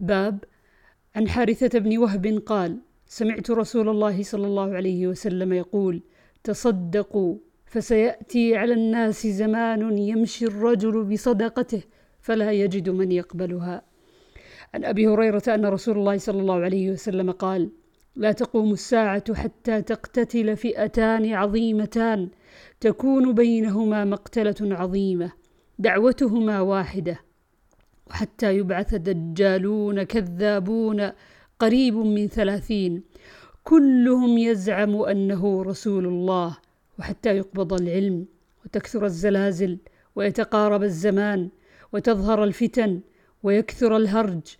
باب عن حارثة بن وهب قال سمعت رسول الله صلى الله عليه وسلم يقول تصدقوا فسيأتي على الناس زمان يمشي الرجل بصدقته فلا يجد من يقبلها. عن أبي هريرة أن رسول الله صلى الله عليه وسلم قال لا تقوم الساعة حتى تقتتل فئتان عظيمتان تكون بينهما مقتلة عظيمة دعوتهما واحدة. وحتى يبعث دجالون كذابون قريب من ثلاثين. كلهم يزعم أنه رسول الله وحتى يقبض العلم وتكثر الزلازل ويتقارب الزمان وتظهر الفتن ويكثر الهرج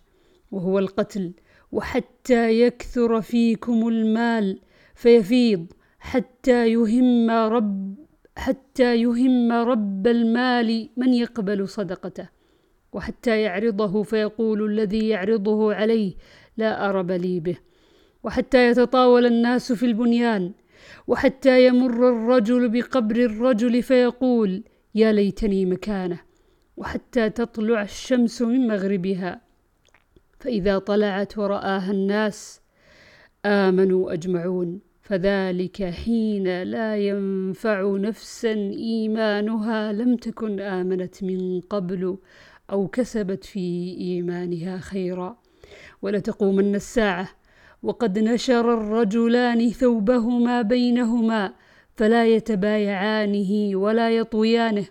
وهو القتل. وحتى يكثر فيكم المال فيفيض. حتى يهم رب حتى يهم رب المال من يقبل صدقته. وحتى يعرضه فيقول الذي يعرضه عليه لا أرب لي به. وحتى يتطاول الناس في البنيان وحتى يمر الرجل بقبر الرجل فيقول يا ليتني مكانه. وحتى تطلع الشمس من مغربها فإذا طلعت ورآها الناس آمنوا أجمعون. فذلك حين لا ينفع نفسا إيمانها لم تكن آمنت من قبل أو كسبت في إيمانها خيرا. ولتقومن الساعة وقد نشر الرجلان ثوبهما بينهما فلا يتبايعانه ولا يطويانه.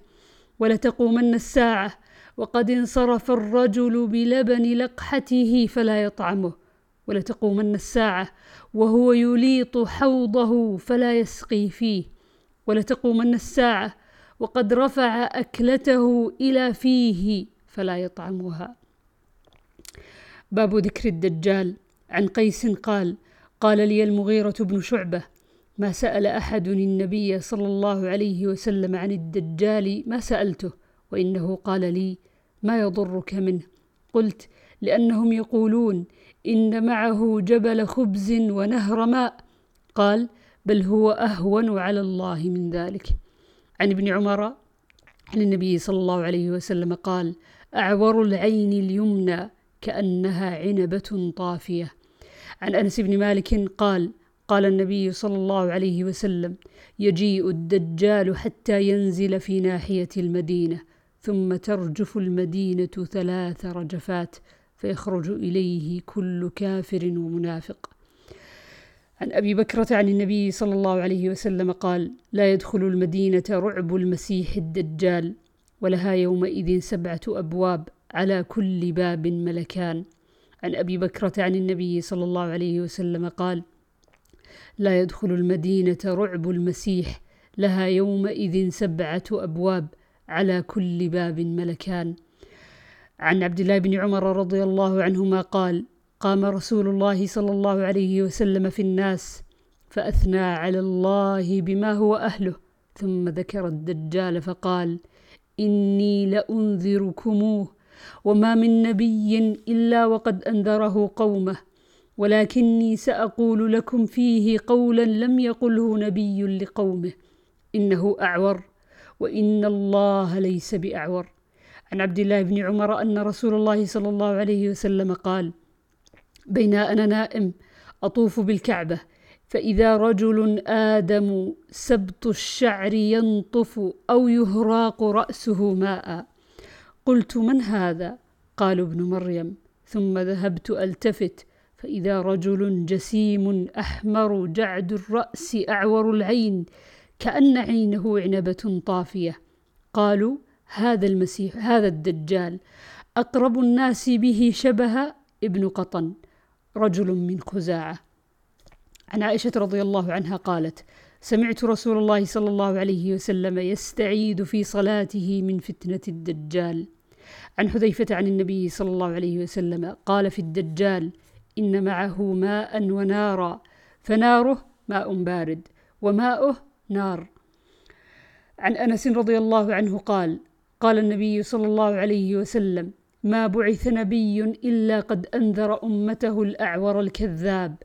ولتقومن الساعة وقد انصرف الرجل بلبن لقحته فلا يطعمه. ولتقومن الساعة وهو يليط حوضه فلا يسقي فيه. ولتقومن الساعة وقد رفع أكلته إلى فيه. فلا يطعمها. باب ذكر الدجال. عن قيس قال قال لي المغيرة بن شعبة ما سأل أحد النبي صلى الله عليه وسلم عن الدجال ما سألته وإنه قال لي ما يضرك منه. قلت لأنهم يقولون إن معه جبل خبز ونهر ماء. قال بل هو أهون على الله من ذلك. عن ابن عمر عن النبي صلى الله عليه وسلم قال أعور العين اليمنى كأنها عنبة طافية. عن أنس بن مالك قال قال النبي صلى الله عليه وسلم يجيء الدجال حتى ينزل في ناحية المدينة ثم ترجف المدينة ثلاث رجفات فيخرج إليه كل كافر ومنافق. عن أبي بكرة عن النبي صلى الله عليه وسلم قال لا يدخل المدينة رعب المسيح الدجال. ولها يومئذ سبعة أبواب على كل باب ملكان. عن أبي بكرة عن النبي صلى الله عليه وسلم قال لا يدخل المدينة رعب المسيح. لها يومئذ سبعة أبواب على كل باب ملكان. عن عبد الله بن عمر رضي الله عنهما قال قام رسول الله صلى الله عليه وسلم في الناس فأثنى على الله بما هو أهله ثم ذكر الدجال فقال إني لأنذركموه وما من نبي إلا وقد أنذره قومه ولكني سأقول لكم فيه قولا لم يقله نبي لقومه إنه أعور وإن الله ليس بأعور. عن عبد الله بن عمر أن رسول الله صلى الله عليه وسلم قال بين أنا نائم أطوف بالكعبة فإذا رجل آدم سبط الشعر ينطف أو يهراق رأسه ماء. قلت من هذا؟ قالوا ابن مريم. ثم ذهبت ألتفت. فإذا رجل جسيم أحمر جعد الرأس أعور العين كأن عينه عنبة طافية. قالوا هذا المسيح هذا الدجال. أقرب الناس به شبه ابن قطن. رجل من خزاعة. عن عائشة رضي الله عنها قالت سمعت رسول الله صلى الله عليه وسلم يستعيد في صلاته من فتنة الدجال. عن حذيفة عن النبي صلى الله عليه وسلم قال في الدجال إن معه ماء ونارا فناره ماء بارد وماؤه نار. عن أنس رضي الله عنه قال قال النبي صلى الله عليه وسلم ما بعث نبي إلا قد أنذر أمته الأعور الكذاب.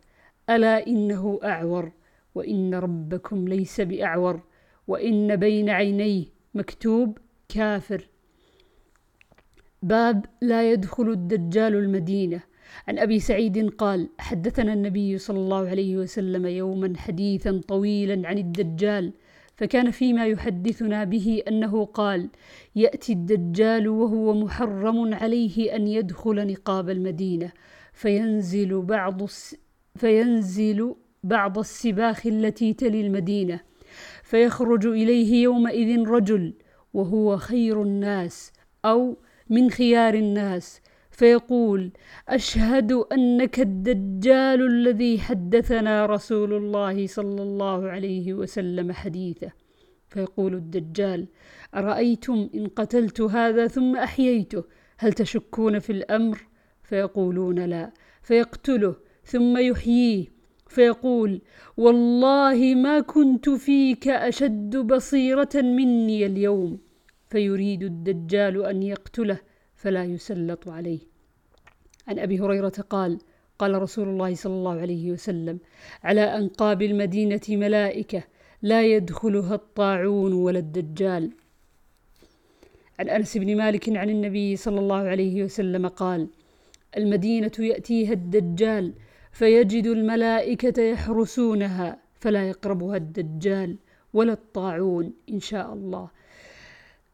ألا إنه أعور وإن ربكم ليس بأعور وإن بين عينيه مكتوب كافر باب لا يدخل الدجال المدينة عن أبي سعيد قال حدثنا النبي صلى الله عليه وسلم يوما حديثا طويلا عن الدجال فكان فيما يحدثنا به أنه قال يأتي الدجال وهو محرم عليه أن يدخل نقاب المدينة فينزل بعض. فينزل بعض السباخ التي تلي المدينة فيخرج إليه يومئذ رجل وهو خير الناس أو من خيار الناس فيقول أشهد أنك الدجال الذي حدثنا رسول الله صلى الله عليه وسلم حديثه فيقول الدجال أرأيتم إن قتلت هذا ثم أحييته هل تشكون في الأمر؟ فيقولون لا فيقتله ثم يحييه فيقول والله ما كنت فيك أشد بصيرة مني اليوم. فيريد الدجال أن يقتله فلا يسلط عليه. عن أبي هريرة قال قال رسول الله صلى الله عليه وسلم على أنقاب المدينة ملائكة لا يدخلها الطاعون ولا الدجال. عن أنس بن مالك عن النبي صلى الله عليه وسلم قال المدينة يأتيها الدجال فيجد الملائكة يحرسونها فلا يقربها الدجال ولا الطاعون إن شاء الله.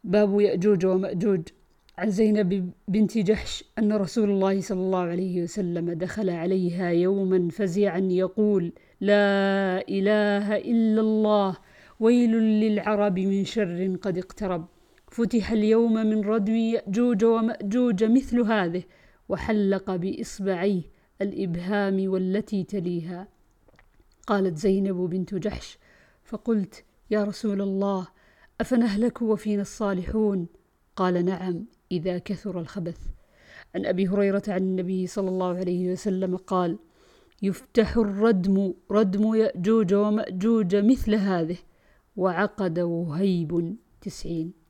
باب يأجوج ومأجوج. عن زينب بنت جحش أن رسول الله صلى الله عليه وسلم دخل عليها يوما فزعا يقول لا إله إلا الله ويل للعرب من شر قد اقترب. فتح اليوم من ردم يأجوج ومأجوج مثل هذه وحلق بإصبعيه الإبهام والتي تليها. قالت زينب بنت جحش فقلت يا رسول الله أفنهلك وفينا الصالحون؟ قال نعم إذا كثر الخبث. عن أبي هريرة عن النبي صلى الله عليه وسلم قال يفتح الردم ردم يأجوج ومأجوج مثل هذه وعقد وهيب تسعين.